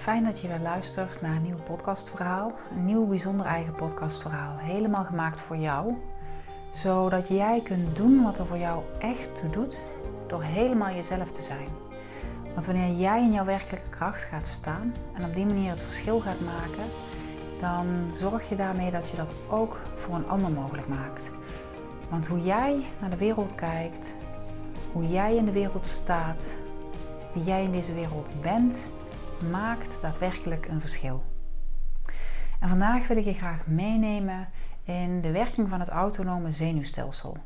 Fijn dat je weer luistert naar een nieuw podcastverhaal. Een nieuw bijzonder eigen podcastverhaal. Helemaal gemaakt voor jou. Zodat jij kunt doen wat er voor jou echt toe doet. Door helemaal jezelf te zijn. Want wanneer jij in jouw werkelijke kracht gaat staan en op die manier het verschil gaat maken, dan zorg je daarmee dat je dat ook voor een ander mogelijk maakt. Want hoe jij naar de wereld kijkt, hoe jij in de wereld staat, wie jij in deze wereld bent, maakt daadwerkelijk een verschil. En vandaag wil ik je graag meenemen in de werking van het autonome zenuwstelsel.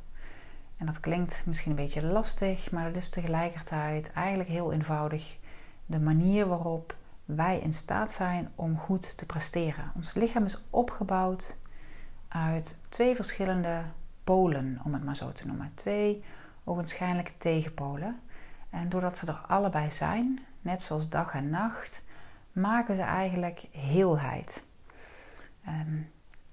En dat klinkt misschien een beetje lastig, maar het is tegelijkertijd eigenlijk heel eenvoudig de manier waarop wij in staat zijn om goed te presteren. Ons lichaam is opgebouwd uit twee verschillende polen, om het maar zo te noemen. Twee ogenschijnlijke tegenpolen. En doordat ze er allebei zijn, net zoals dag en nacht, maken ze eigenlijk heelheid. Ehm,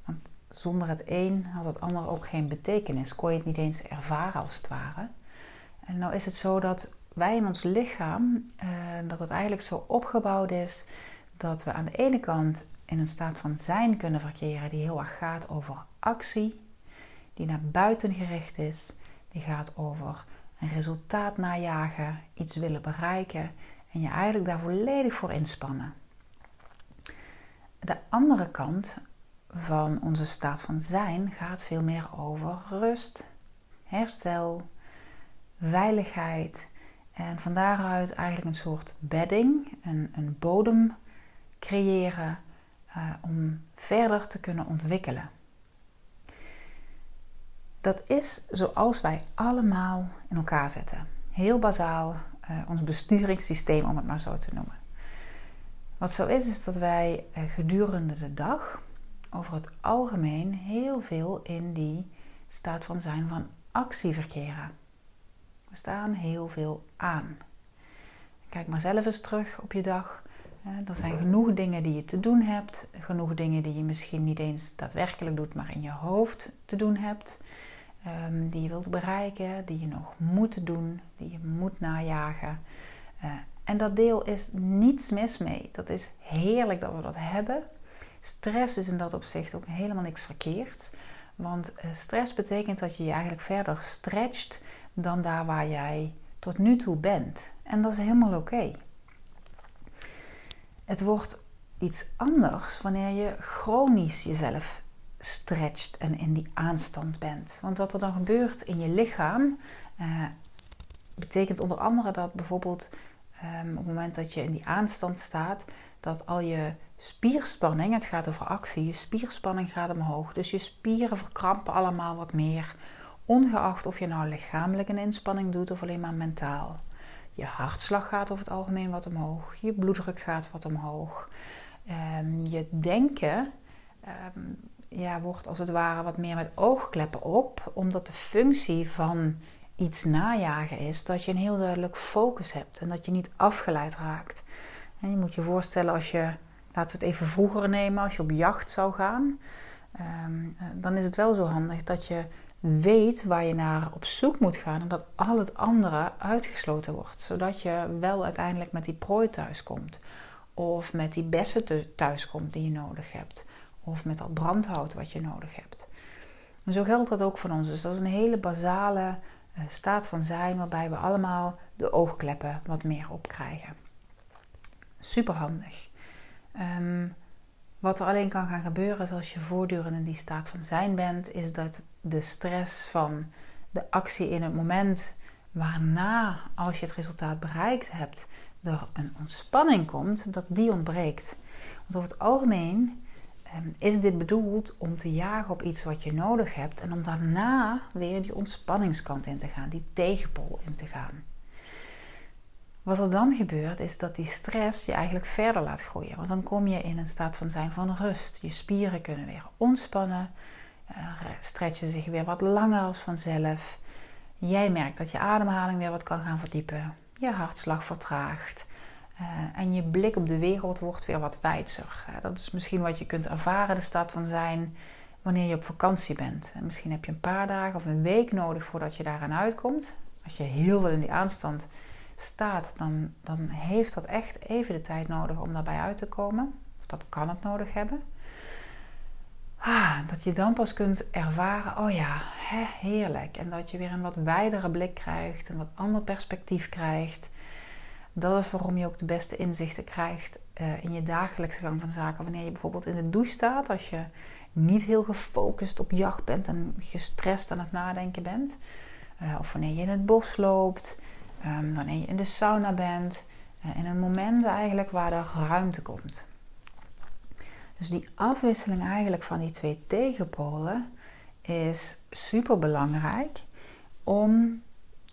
want zonder het een had het ander ook geen betekenis. Kon je het niet eens ervaren als het ware. En nou is het zo dat wij in ons lichaam, uh, dat het eigenlijk zo opgebouwd is dat we aan de ene kant in een staat van zijn kunnen verkeren die heel erg gaat over actie, die naar buiten gericht is, die gaat over een resultaat najagen, iets willen bereiken en je eigenlijk daar volledig voor inspannen. De andere kant van onze staat van zijn gaat veel meer over rust, herstel, veiligheid en van daaruit eigenlijk een soort bedding, een, een bodem creëren uh, om verder te kunnen ontwikkelen. Dat is zoals wij allemaal in elkaar zetten. Heel bazaal, ons besturingssysteem om het maar zo te noemen. Wat zo is, is dat wij uh, gedurende de dag over het algemeen heel veel in die staat van zijn van actie verkeren. We staan heel veel aan. Kijk maar zelf eens terug op je dag. Er zijn genoeg dingen die je te doen hebt, genoeg dingen die je misschien niet eens daadwerkelijk doet, maar in je hoofd te doen hebt. Ehm, die je wilt bereiken, die je nog moet doen, die je moet najagen. Uh, en dat deel is niets mis mee. Dat is heerlijk dat we dat hebben. Stress is in dat opzicht ook helemaal niks verkeerd. Want uh, stress betekent dat je je eigenlijk verder stretcht dan daar waar jij tot nu toe bent. En dat is helemaal oké. Het wordt iets anders wanneer je chronisch jezelf stretcht en in die aanstand bent. Want wat er dan gebeurt in je lichaam, uh, betekent onder andere dat bijvoorbeeld um, op het moment dat je in die aanstand staat, dat al je spierspanning, het gaat over actie, je spierspanning gaat omhoog. Dus je spieren verkrampen allemaal wat meer, ongeacht of je nou lichamelijk een inspanning doet of alleen maar mentaal. Je hartslag gaat over het algemeen wat omhoog, je bloeddruk gaat wat omhoog. Um, je denken um, ja, wordt als het ware wat meer met oogkleppen op, omdat de functie van iets najagen is dat je een heel duidelijk focus hebt en dat je niet afgeleid raakt. En je moet je voorstellen als je, laten we het even vroeger nemen, als je op jacht zou gaan, ehm, eh, dan is het wel zo handig dat je weet waar je naar op zoek moet gaan en dat al het andere uitgesloten wordt, zodat je wel uiteindelijk met die prooi thuiskomt of met die bessen thuiskomt die je nodig hebt of met dat brandhout wat je nodig hebt. En zo geldt dat ook voor ons. Dus dat is een hele basale uh, staat van zijn waarbij we allemaal de oogkleppen wat meer opkrijgen. Super handig. Um, wat er alleen kan gaan gebeuren als je voortdurend in die staat van zijn bent, is dat de stress van de actie in het moment waarna, als je het resultaat bereikt hebt, er een ontspanning komt, dat die ontbreekt. Want over het algemeen Ehm, is dit bedoeld om te jagen op iets wat je nodig hebt en om daarna weer die ontspanningskant in te gaan, die tegenpol in te gaan. Wat er dan gebeurt is dat die stress je eigenlijk verder laat groeien. Want dan kom je in een staat van zijn van rust. Je spieren kunnen weer ontspannen, uh, stretchen zich weer wat langer als vanzelf. Jij merkt dat je ademhaling weer wat kan gaan verdiepen. Je hartslag vertraagt. Eh, en je blik op de wereld wordt weer wat wijdser. dat is misschien wat je kunt ervaren, de staat van zijn, wanneer je op vakantie bent. En misschien heb je een paar dagen of een week nodig voordat je daaraan uitkomt. Als je heel veel in die aanstand staat, dan, dan heeft dat echt even de tijd nodig om daarbij uit te komen. Of dat kan het nodig hebben. Ah, dat je dan pas kunt ervaren, oh ja, heerlijk. En dat je weer een wat wijdere blik krijgt, een wat ander perspectief krijgt. Dat is waarom je ook de beste inzichten krijgt uh, in je dagelijkse gang van zaken. Wanneer je bijvoorbeeld in de douche staat, als je niet heel gefocust op jacht bent en gestrest aan het nadenken bent. Uh, of wanneer je in het bos loopt, um, wanneer je in de sauna bent. Uh, in een moment eigenlijk waar er ruimte komt. Dus die afwisseling eigenlijk van die twee tegenpolen is super belangrijk om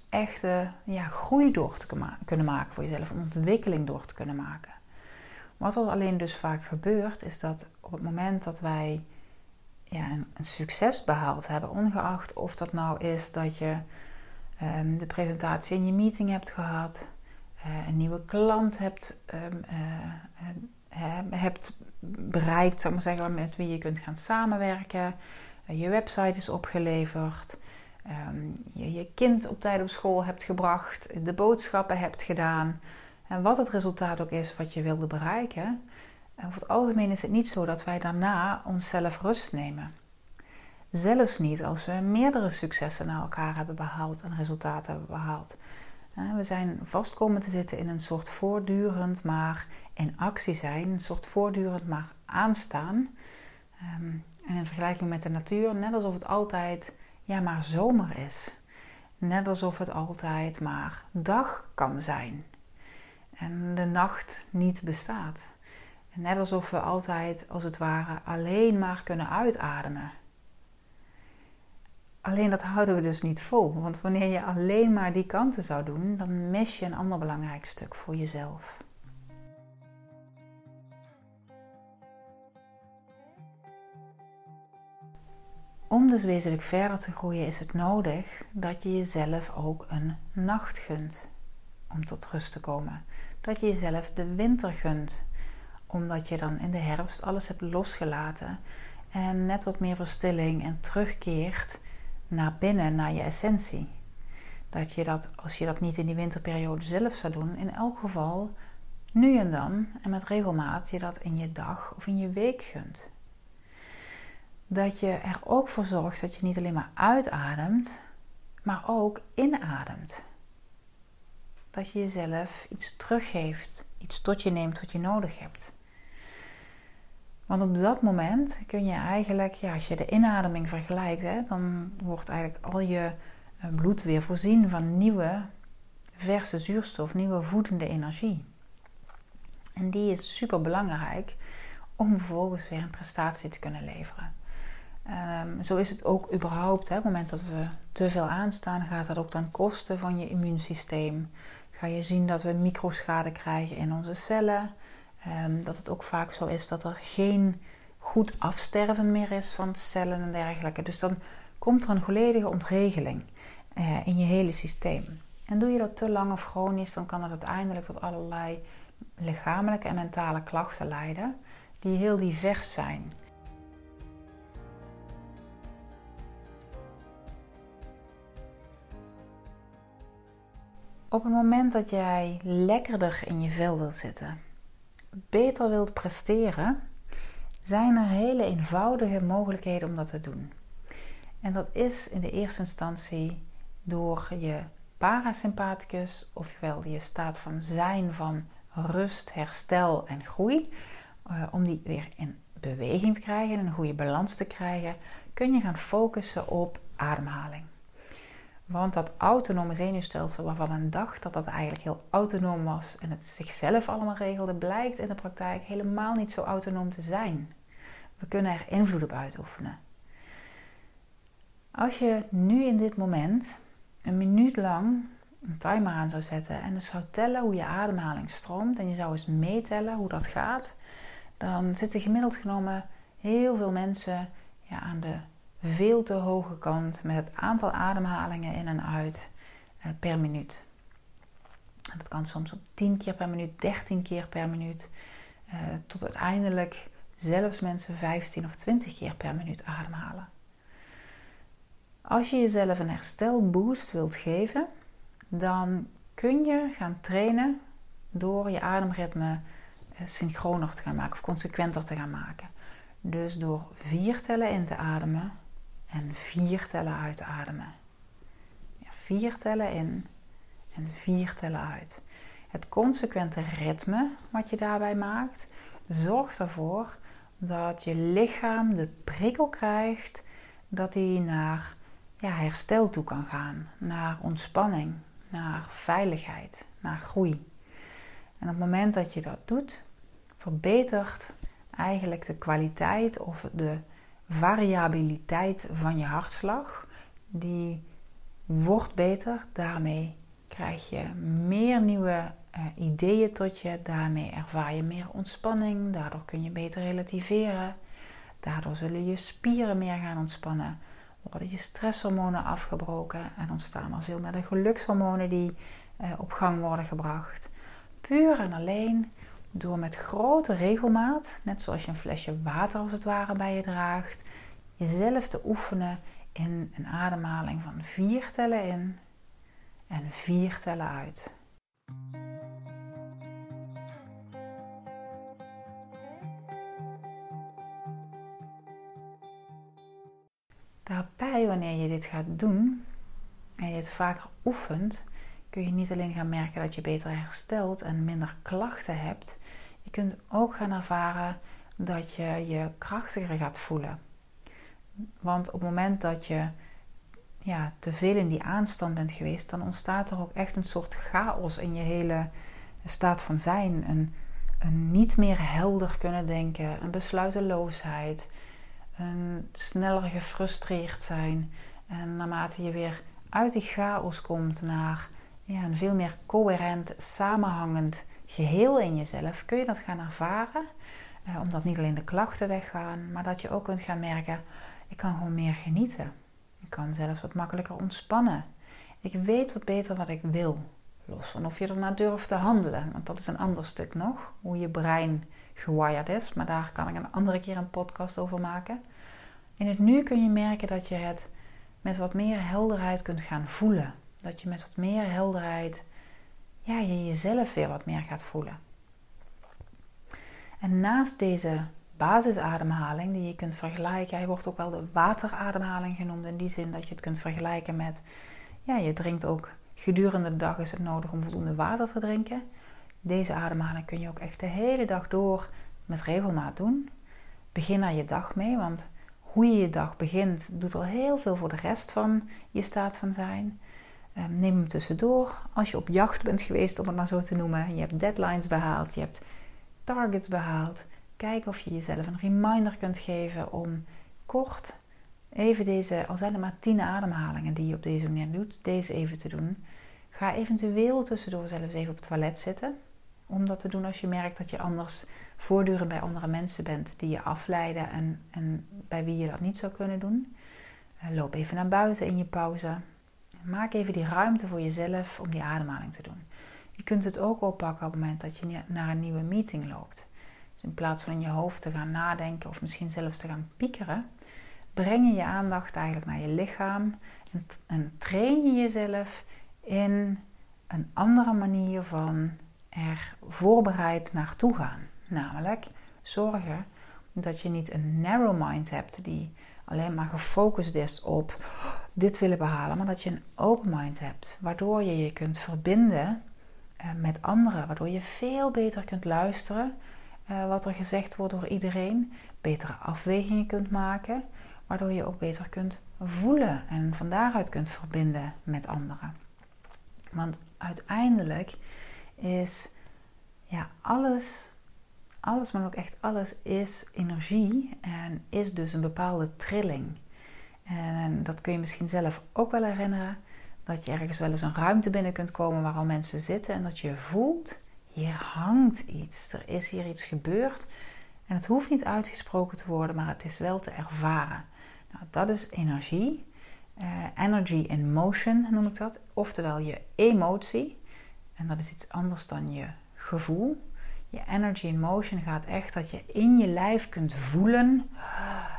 echte ja, groei door te kunnen maken voor jezelf, om ontwikkeling door te kunnen maken. Wat er alleen dus vaak gebeurt, is dat op het moment dat wij ja, een, een succes behaald hebben, ongeacht of dat nou is dat je um, de presentatie in je meeting hebt gehad, uh, een nieuwe klant hebt, um, uh, hebt bereikt, maar zeggen, met wie je kunt gaan samenwerken, je website is opgeleverd, um, je je kind op tijd op school hebt gebracht, de boodschappen hebt gedaan. En wat het resultaat ook is wat je wilde bereiken, over het algemeen is het niet zo dat wij daarna onszelf rust nemen. Zelfs niet als we meerdere successen naar elkaar hebben behaald en resultaten hebben behaald. We zijn vast komen te zitten in een soort voortdurend maar in actie zijn, een soort voortdurend maar aanstaan. Ehm, en in vergelijking met de natuur, net alsof het altijd ja, maar zomer is. Net alsof het altijd maar dag kan zijn. En de nacht niet bestaat. Net alsof we altijd, als het ware, alleen maar kunnen uitademen. Alleen dat houden we dus niet vol. Want wanneer je alleen maar die kanten zou doen, dan mis je een ander belangrijk stuk voor jezelf. Om dus wezenlijk verder te groeien is het nodig dat je jezelf ook een nacht gunt om tot rust te komen. Dat je jezelf de winter gunt omdat je dan in de herfst alles hebt losgelaten en net wat meer verstilling en terugkeert naar binnen, naar je essentie. Dat je dat, als je dat niet in die winterperiode zelf zou doen, in elk geval nu en dan en met regelmaat je dat in je dag of in je week gunt. Dat je er ook voor zorgt dat je niet alleen maar uitademt, maar ook inademt. Dat je jezelf iets teruggeeft, iets tot je neemt wat je nodig hebt. Want op dat moment kun je eigenlijk, ja, als je de inademing vergelijkt, hè, dan wordt eigenlijk al je eh, bloed weer voorzien van nieuwe, verse zuurstof, nieuwe voedende energie. En die is super belangrijk om vervolgens weer een prestatie te kunnen leveren. Um, zo is het ook überhaupt. Hè, op het moment dat we te veel aanstaan, gaat dat ook ten koste van je immuunsysteem. Ga je zien dat we microschade krijgen in onze cellen. Ehm, dat het ook vaak zo is dat er geen goed afsterven meer is van cellen en dergelijke. Dus dan komt er een volledige ontregeling uh, in je hele systeem. En doe je dat te lang of chronisch, dan kan dat uiteindelijk tot allerlei lichamelijke en mentale klachten leiden, die heel divers zijn. Op het moment dat jij lekkerder in je vel wilt zitten, beter wilt presteren, zijn er hele eenvoudige mogelijkheden om dat te doen. En dat is in de eerste instantie door je parasympathicus, ofwel je staat van zijn van rust, herstel en groei, uh, om die weer in beweging te krijgen en een goede balans te krijgen, kun je gaan focussen op ademhaling. Want dat autonome zenuwstelsel, waarvan men dacht dat dat eigenlijk heel autonoom was en het zichzelf allemaal regelde, blijkt in de praktijk helemaal niet zo autonoom te zijn. We kunnen er invloed op uitoefenen. Als je nu in dit moment een minuut lang een timer aan zou zetten en dus zou tellen hoe je ademhaling stroomt en je zou eens meetellen hoe dat gaat, dan zitten gemiddeld genomen heel veel mensen ja, aan de veel te hoge kant met het aantal ademhalingen in en uit eh, per minuut. Dat kan soms op 10 keer per minuut, 13 keer per minuut, eh, tot uiteindelijk zelfs mensen 15 of 20 keer per minuut ademhalen. Als je jezelf een herstelboost wilt geven, dan kun je gaan trainen door je ademritme eh, synchroner te gaan maken of consequenter te gaan maken. Dus door vier tellen in te ademen en vier tellen uit te ademen. Ja, vier tellen in en vier tellen uit. Het consequente ritme wat je daarbij maakt, zorgt ervoor dat je lichaam de prikkel krijgt dat hij naar ja, herstel toe kan gaan, naar ontspanning, naar veiligheid, naar groei. En op het moment dat je dat doet, verbetert eigenlijk de kwaliteit of de variabiliteit van je hartslag. Die wordt beter. Daarmee krijg je meer nieuwe uh, ideeën tot je. Daarmee ervaar je meer ontspanning. Daardoor kun je beter relativeren. Daardoor zullen je spieren meer gaan ontspannen. Worden je stresshormonen afgebroken en ontstaan er veel meer de gelukshormonen die uh, op gang worden gebracht. Puur en alleen door met grote regelmaat, net zoals je een flesje water als het ware bij je draagt, jezelf te oefenen in een ademhaling van vier tellen in en vier tellen uit. Daarbij, wanneer je dit gaat doen en je het vaker oefent, kun je niet alleen gaan merken dat je beter herstelt en minder klachten hebt. Je kunt ook gaan ervaren dat je je krachtiger gaat voelen. Want op het moment dat je ja, te veel in die aanstand bent geweest, dan ontstaat er ook echt een soort chaos in je hele staat van zijn. Een, een niet meer helder kunnen denken, een besluiteloosheid, een sneller gefrustreerd zijn. En naarmate je weer uit die chaos komt naar ja, een veel meer coherent, samenhangend geheel in jezelf, kun je dat gaan ervaren. Eh, omdat niet alleen de klachten weggaan, maar dat je ook kunt gaan merken: ik kan gewoon meer genieten. Ik kan zelfs wat makkelijker ontspannen. Ik weet wat beter wat ik wil. Los van of je ernaar durft te handelen. Want dat is een ander stuk nog. Hoe je brein gewired is. Maar daar kan ik een andere keer een podcast over maken. In het nu kun je merken dat je het met wat meer helderheid kunt gaan voelen. Dat je met wat meer helderheid ja, je jezelf weer wat meer gaat voelen. En naast deze basisademhaling die je kunt vergelijken, hij wordt ook wel de waterademhaling genoemd in die zin dat je het kunt vergelijken met, ja, je drinkt ook gedurende de dag is het nodig om voldoende water te drinken. Deze ademhaling kun je ook echt de hele dag door met regelmaat doen. Begin er je dag mee, want hoe je je dag begint doet al heel veel voor de rest van je staat van zijn. Ehm, neem hem tussendoor. Als je op jacht bent geweest, om het maar zo te noemen, je hebt deadlines behaald, je hebt targets behaald. Kijk of je jezelf een reminder kunt geven om kort even deze, al zijn er maar tien ademhalingen die je op deze manier doet, deze even te doen. Ga eventueel tussendoor zelfs even op het toilet zitten. Om dat te doen als je merkt dat je anders voortdurend bij andere mensen bent die je afleiden en, en bij wie je dat niet zou kunnen doen. Uh, loop even naar buiten in je pauze. Maak even die ruimte voor jezelf om die ademhaling te doen. Je kunt het ook oppakken op het moment dat je naar een nieuwe meeting loopt. Dus in plaats van in je hoofd te gaan nadenken of misschien zelfs te gaan piekeren, breng je je aandacht eigenlijk naar je lichaam en, en train je jezelf in een andere manier van er voorbereid naartoe gaan. Namelijk zorgen dat je niet een narrow mind hebt die alleen maar gefocust is op dit willen behalen, maar dat je een open mind hebt, waardoor je je kunt verbinden eh, met anderen, waardoor je veel beter kunt luisteren uh, wat er gezegd wordt door iedereen, betere afwegingen kunt maken, waardoor je ook beter kunt voelen en van daaruit kunt verbinden met anderen. Want uiteindelijk is ja, alles, alles, maar ook echt alles is energie en is dus een bepaalde trilling. En dat kun je misschien zelf ook wel herinneren. Dat je ergens wel eens een ruimte binnen kunt komen waar al mensen zitten. En dat je voelt, hier hangt iets. Er is hier iets gebeurd. En het hoeft niet uitgesproken te worden, maar het is wel te ervaren. Nou, dat is energie. Uh, energy in motion noem ik dat. Oftewel je emotie. En dat is iets anders dan je gevoel. Je energy in motion gaat echt dat je in je lijf kunt voelen.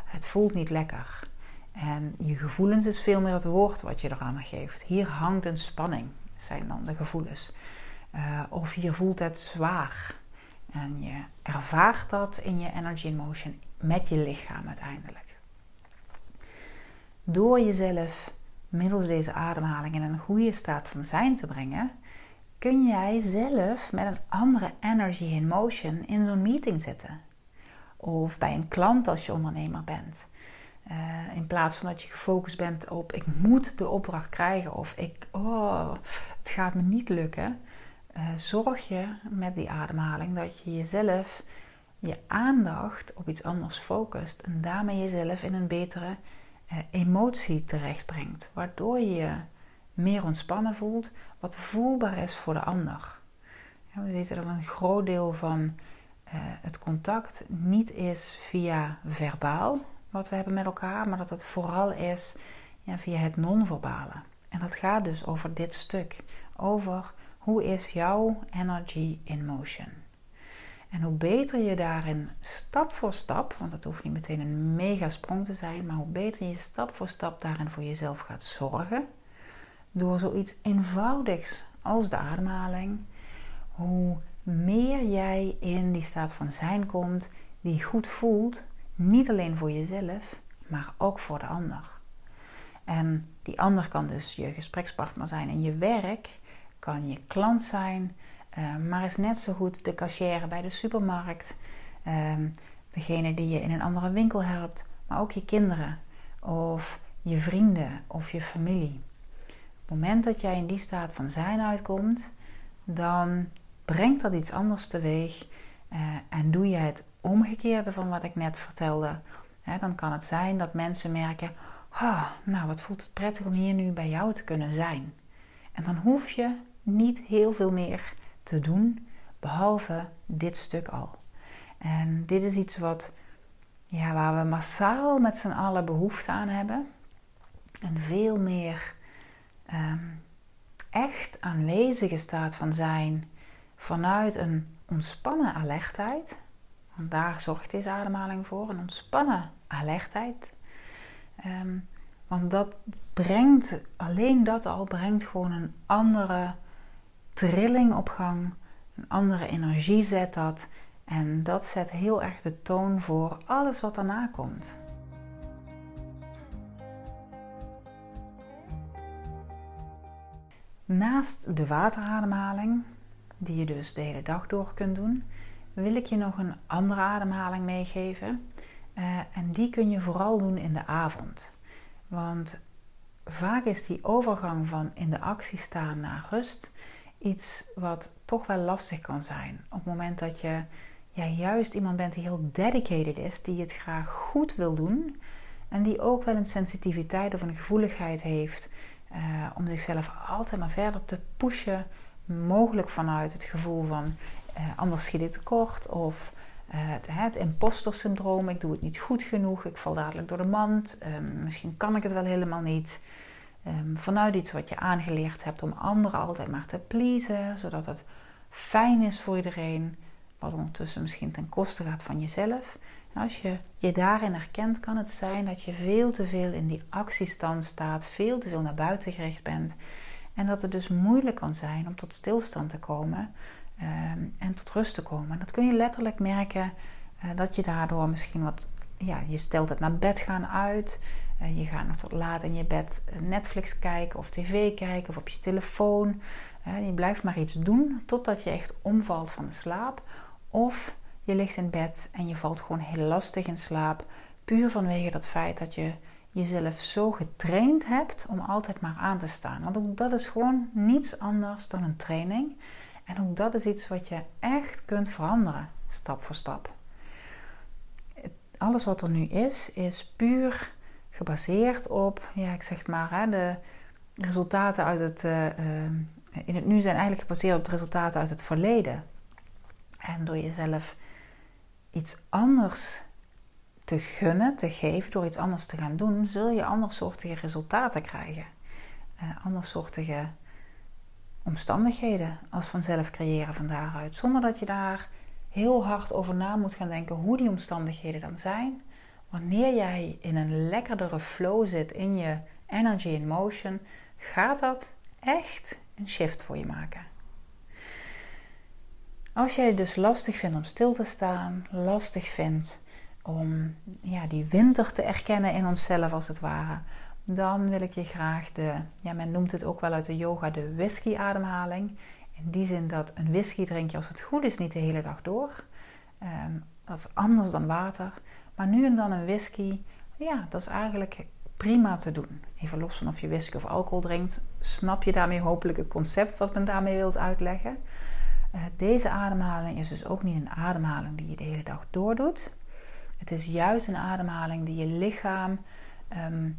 Het voelt niet lekker. En je gevoelens is veel meer het woord wat je eraan geeft. Hier hangt een spanning. zijn dan de gevoelens. Uh, of je voelt het zwaar. En je ervaart dat in je energy in motion met je lichaam uiteindelijk. Door jezelf middels deze ademhaling in een goede staat van zijn te brengen, kun jij zelf met een andere energy in motion in zo'n meeting zitten. Of bij een klant als je ondernemer bent. Uh, in plaats van dat je gefocust bent op ik moet de opdracht krijgen of ik, oh, het gaat me niet lukken. Uh, zorg je met die ademhaling dat je jezelf je aandacht op iets anders focust en daarmee jezelf in een betere uh, emotie terechtbrengt, waardoor je meer ontspannen voelt, wat voelbaar is voor de ander. We weten dat een groot deel van het contact niet is via verbaal, wat we hebben met elkaar, maar dat het vooral is ja, via het non-verbale. En dat gaat dus over dit stuk, over hoe is jouw energy in motion. En hoe beter je daarin stap voor stap, want dat hoeft niet meteen een mega sprong te zijn, maar hoe beter je stap voor stap daarin voor jezelf gaat zorgen, door zoiets eenvoudigs als de ademhaling, hoe meer jij in die staat van zijn komt, die goed voelt, niet alleen voor jezelf, maar ook voor de ander. En die ander kan dus je gesprekspartner zijn in je werk, kan je klant zijn, uh, maar is net zo goed de cashier bij de supermarkt, uh, degene die je in een andere winkel helpt, maar ook je kinderen of je vrienden of je familie. Op het moment dat jij in die staat van zijn uitkomt, dan brengt dat iets anders teweeg uh, en doe je het omgekeerde van wat ik net vertelde, dan kan het zijn dat mensen merken: oh, Nou, wat voelt het prettig om hier nu bij jou te kunnen zijn. En dan hoef je niet heel veel meer te doen, behalve dit stuk al. En dit is iets wat, ja, waar we massaal met z'n allen behoefte aan hebben. Een veel meer um, echt aanwezige staat van zijn vanuit een ontspannen alertheid. Want daar zorgt deze ademhaling voor, een ontspannen alertheid. Ehm, want dat brengt, alleen dat al brengt gewoon een andere trilling op gang. Een andere energie zet dat. En dat zet heel erg de toon voor alles wat daarna komt. Naast de waterademhaling, die je dus de hele dag door kunt doen, wil ik je nog een andere ademhaling meegeven. Uh, en die kun je vooral doen in de avond. Want vaak is die overgang van in de actie staan naar rust iets wat toch wel lastig kan zijn. Op het moment dat je juist iemand bent die heel dedicated is, die het graag goed wil doen en die ook wel een sensitiviteit of een gevoeligheid heeft uh, om zichzelf altijd maar verder te pushen, mogelijk vanuit het gevoel van anders schiet ik tekort of uh, het, het imposter syndroom, ik doe het niet goed genoeg, ik val dadelijk door de mand, um, misschien kan ik het wel helemaal niet. Um, vanuit iets wat je aangeleerd hebt om anderen altijd maar te pleasen, zodat het fijn is voor iedereen, wat ondertussen misschien ten koste gaat van jezelf. En als je je daarin herkent, kan het zijn dat je veel te veel in die actiestand staat, veel te veel naar buiten gericht bent. En dat het dus moeilijk kan zijn om tot stilstand te komen um, en tot rust te komen. En dat kun je letterlijk merken uh, dat je daardoor misschien wat, ja, je stelt het naar bed gaan uit. Uh, je gaat nog tot laat in je bed eh, Netflix kijken of tv kijken of op je telefoon. Je blijft maar iets doen totdat je echt omvalt van de slaap. Of je ligt in bed en je valt gewoon heel lastig in slaap. Puur vanwege dat feit dat je jezelf zo getraind hebt om altijd maar aan te staan. Want ook dat is gewoon niets anders dan een training. En ook dat is iets wat je echt kunt veranderen, stap voor stap. Alles wat er nu is, is puur gebaseerd op, ja, ik zeg maar, hè, de resultaten uit het, uh, in het nu zijn eigenlijk gebaseerd op de resultaten uit het verleden. En door jezelf iets anders te gunnen, te geven, door iets anders te gaan doen, zul je andersoortige resultaten krijgen. Uh, andersoortige omstandigheden als vanzelf creëren van daaruit. Zonder dat je daar heel hard over na moet gaan denken hoe die omstandigheden dan zijn. Wanneer jij in een lekkerdere flow zit in je energy in motion, gaat dat echt een shift voor je maken. Als jij het dus lastig vindt om stil te staan, lastig vindt om ja, die winter te erkennen in onszelf als het ware, dan wil ik je graag de, ja, men noemt het ook wel uit de yoga de whisky-ademhaling. In die zin dat een whisky drink je als het goed is niet de hele dag door. Ehm, dat is anders dan water. Maar nu en dan een whisky, ja, dat is eigenlijk prima te doen. Even los van of je whisky of alcohol drinkt, snap je daarmee hopelijk het concept wat men daarmee wilt uitleggen. Uh, deze ademhaling is dus ook niet een ademhaling die je de hele dag doordoet. Het is juist een ademhaling die je lichaam um,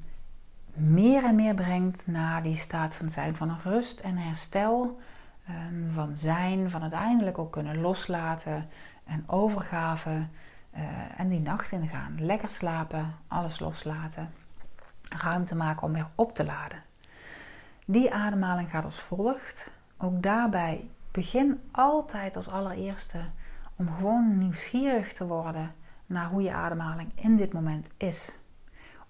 meer en meer brengt naar die staat van zijn, van rust en herstel, um, van zijn, van uiteindelijk ook kunnen loslaten en overgave uh, en die nacht ingaan. Lekker slapen, alles loslaten, ruimte maken om weer op te laden. Die ademhaling gaat als volgt. Ook daarbij begin altijd als allereerste om gewoon nieuwsgierig te worden naar hoe je ademhaling in dit moment is.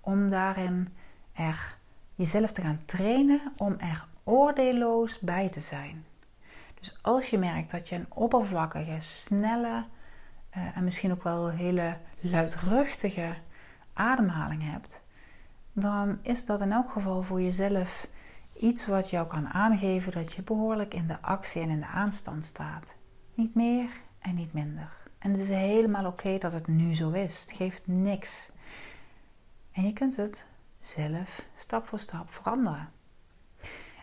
Om daarin er jezelf te gaan trainen om er oordeelloos bij te zijn. Dus als je merkt dat je een oppervlakkige, snelle uh, en misschien ook wel hele luidruchtige ademhaling hebt, dan is dat in elk geval voor jezelf iets wat jou kan aangeven dat je behoorlijk in de actie en in de aanstand staat. Niet meer en niet minder. En het is helemaal oké dat het nu zo is. Het geeft niks. En je kunt het zelf stap voor stap veranderen.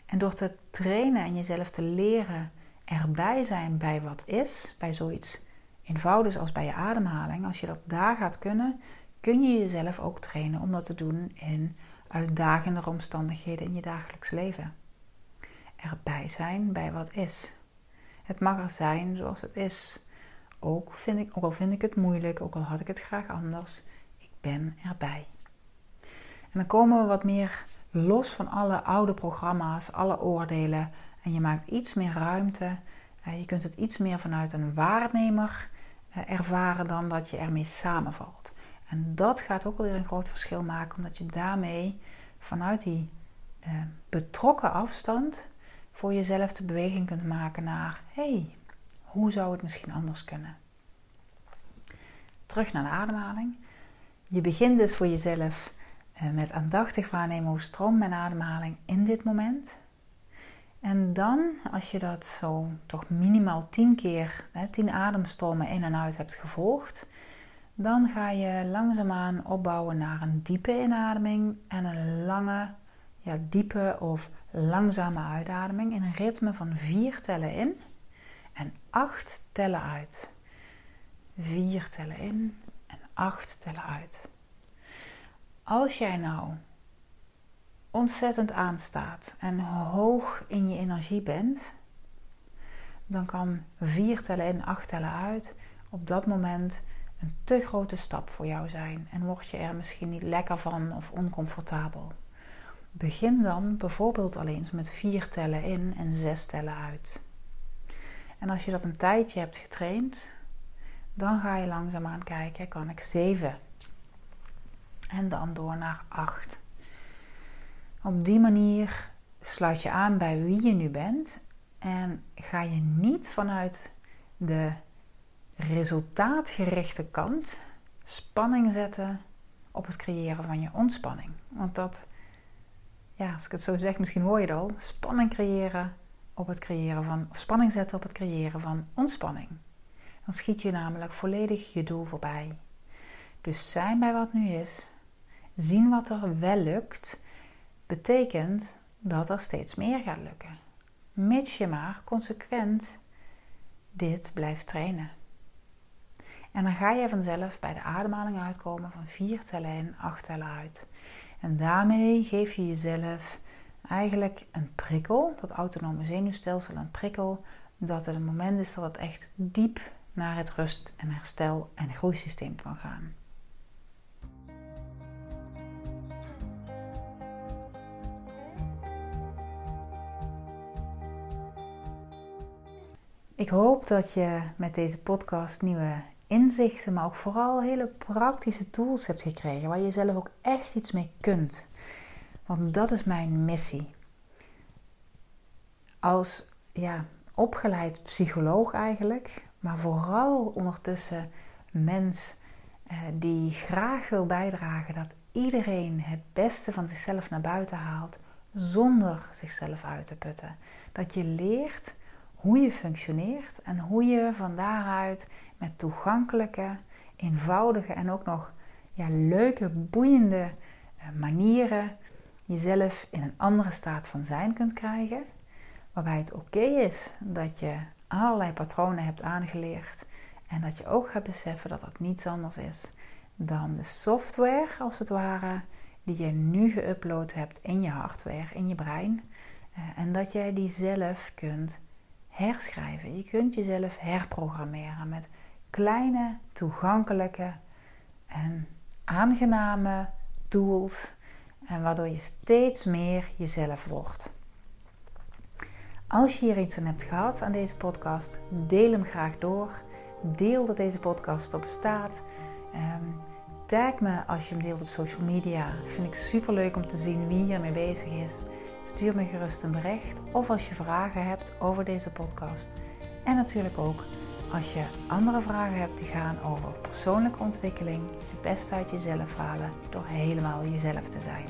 En door te trainen en jezelf te leren erbij zijn bij wat is, bij zoiets eenvoudigs als bij je ademhaling, als je dat daar gaat kunnen, kun je jezelf ook trainen om dat te doen in uitdagende omstandigheden in je dagelijks leven. Erbij zijn bij wat is. Het mag er zijn zoals het is. Ook, vind ik, ook al vind ik het moeilijk, ook al had ik het graag anders, ik ben erbij. En dan komen we wat meer los van alle oude programma's, alle oordelen. En je maakt iets meer ruimte. Je kunt het iets meer vanuit een waarnemer eh, ervaren dan dat je ermee samenvalt. En dat gaat ook weer een groot verschil maken, omdat je daarmee vanuit die eh, betrokken afstand voor jezelf de beweging kunt maken naar: hey, hoe zou het misschien anders kunnen? Terug naar de ademhaling. Je begint dus voor jezelf eh, met aandachtig waarnemen hoe stroomt mijn ademhaling in dit moment. En dan, als je dat zo toch minimaal 10 keer, hè, 10 ademstromen in en uit hebt gevolgd, dan ga je langzaamaan opbouwen naar een diepe inademing en een lange, ja, diepe of langzame uitademing in een ritme van 4 tellen in en 8 tellen uit. 4 tellen in en 8 tellen uit. Als jij nou ontzettend aanstaat en hoog in je energie bent, dan kan 4 tellen in, 8 tellen uit op dat moment een te grote stap voor jou zijn en word je er misschien niet lekker van of oncomfortabel. Begin dan bijvoorbeeld alleen met 4 tellen in en 6 tellen uit. En als je dat een tijdje hebt getraind, dan ga je langzaamaan kijken, kan ik 7 en dan door naar 8. Op die manier sluit je aan bij wie je nu bent en ga je niet vanuit de resultaatgerichte kant spanning zetten op het creëren van je ontspanning. Want dat, ja, als ik het zo zeg, misschien hoor je het al, spanning creëren op het creëren van, spanning zetten op het creëren van ontspanning. Dan schiet je namelijk volledig je doel voorbij. Dus zijn bij wat nu is, zien wat er wel lukt, betekent dat er steeds meer gaat lukken. Mits je maar consequent dit blijft trainen. En dan ga je vanzelf bij de ademhaling uitkomen van vier tellen in, acht tellen uit. En daarmee geef je jezelf eigenlijk een prikkel, dat autonome zenuwstelsel een prikkel, dat het een moment is dat het echt diep naar het rust- en herstel- en groeisysteem kan gaan. Ik hoop dat je met deze podcast nieuwe inzichten, maar ook vooral hele praktische tools hebt gekregen waar je zelf ook echt iets mee kunt. Want dat is mijn missie. als ja, opgeleid psycholoog eigenlijk, maar vooral ondertussen mens eh, die graag wil bijdragen dat iedereen het beste van zichzelf naar buiten haalt zonder zichzelf uit te putten. Dat je leert hoe je functioneert en hoe je van daaruit met toegankelijke, eenvoudige en ook nog ja, leuke, boeiende eh, manieren jezelf in een andere staat van zijn kunt krijgen. Waarbij het oké is dat je allerlei patronen hebt aangeleerd en dat je ook gaat beseffen dat dat niets anders is dan de software, als het ware, die je nu geüpload hebt in je hardware, in je brein. Eh, en dat jij die zelf kunt herschrijven. Je kunt jezelf herprogrammeren met kleine, toegankelijke en aangename tools. En waardoor je steeds meer jezelf wordt. Als je hier iets aan hebt gehad aan deze podcast, deel hem graag door. Deel dat deze podcast op bestaat. Um, tag me als je hem deelt op social media. Vind ik super leuk om te zien wie hiermee bezig is. Stuur me gerust een bericht of als je vragen hebt over deze podcast. En natuurlijk ook als je andere vragen hebt die gaan over persoonlijke ontwikkeling, het beste uit jezelf halen door helemaal jezelf te zijn.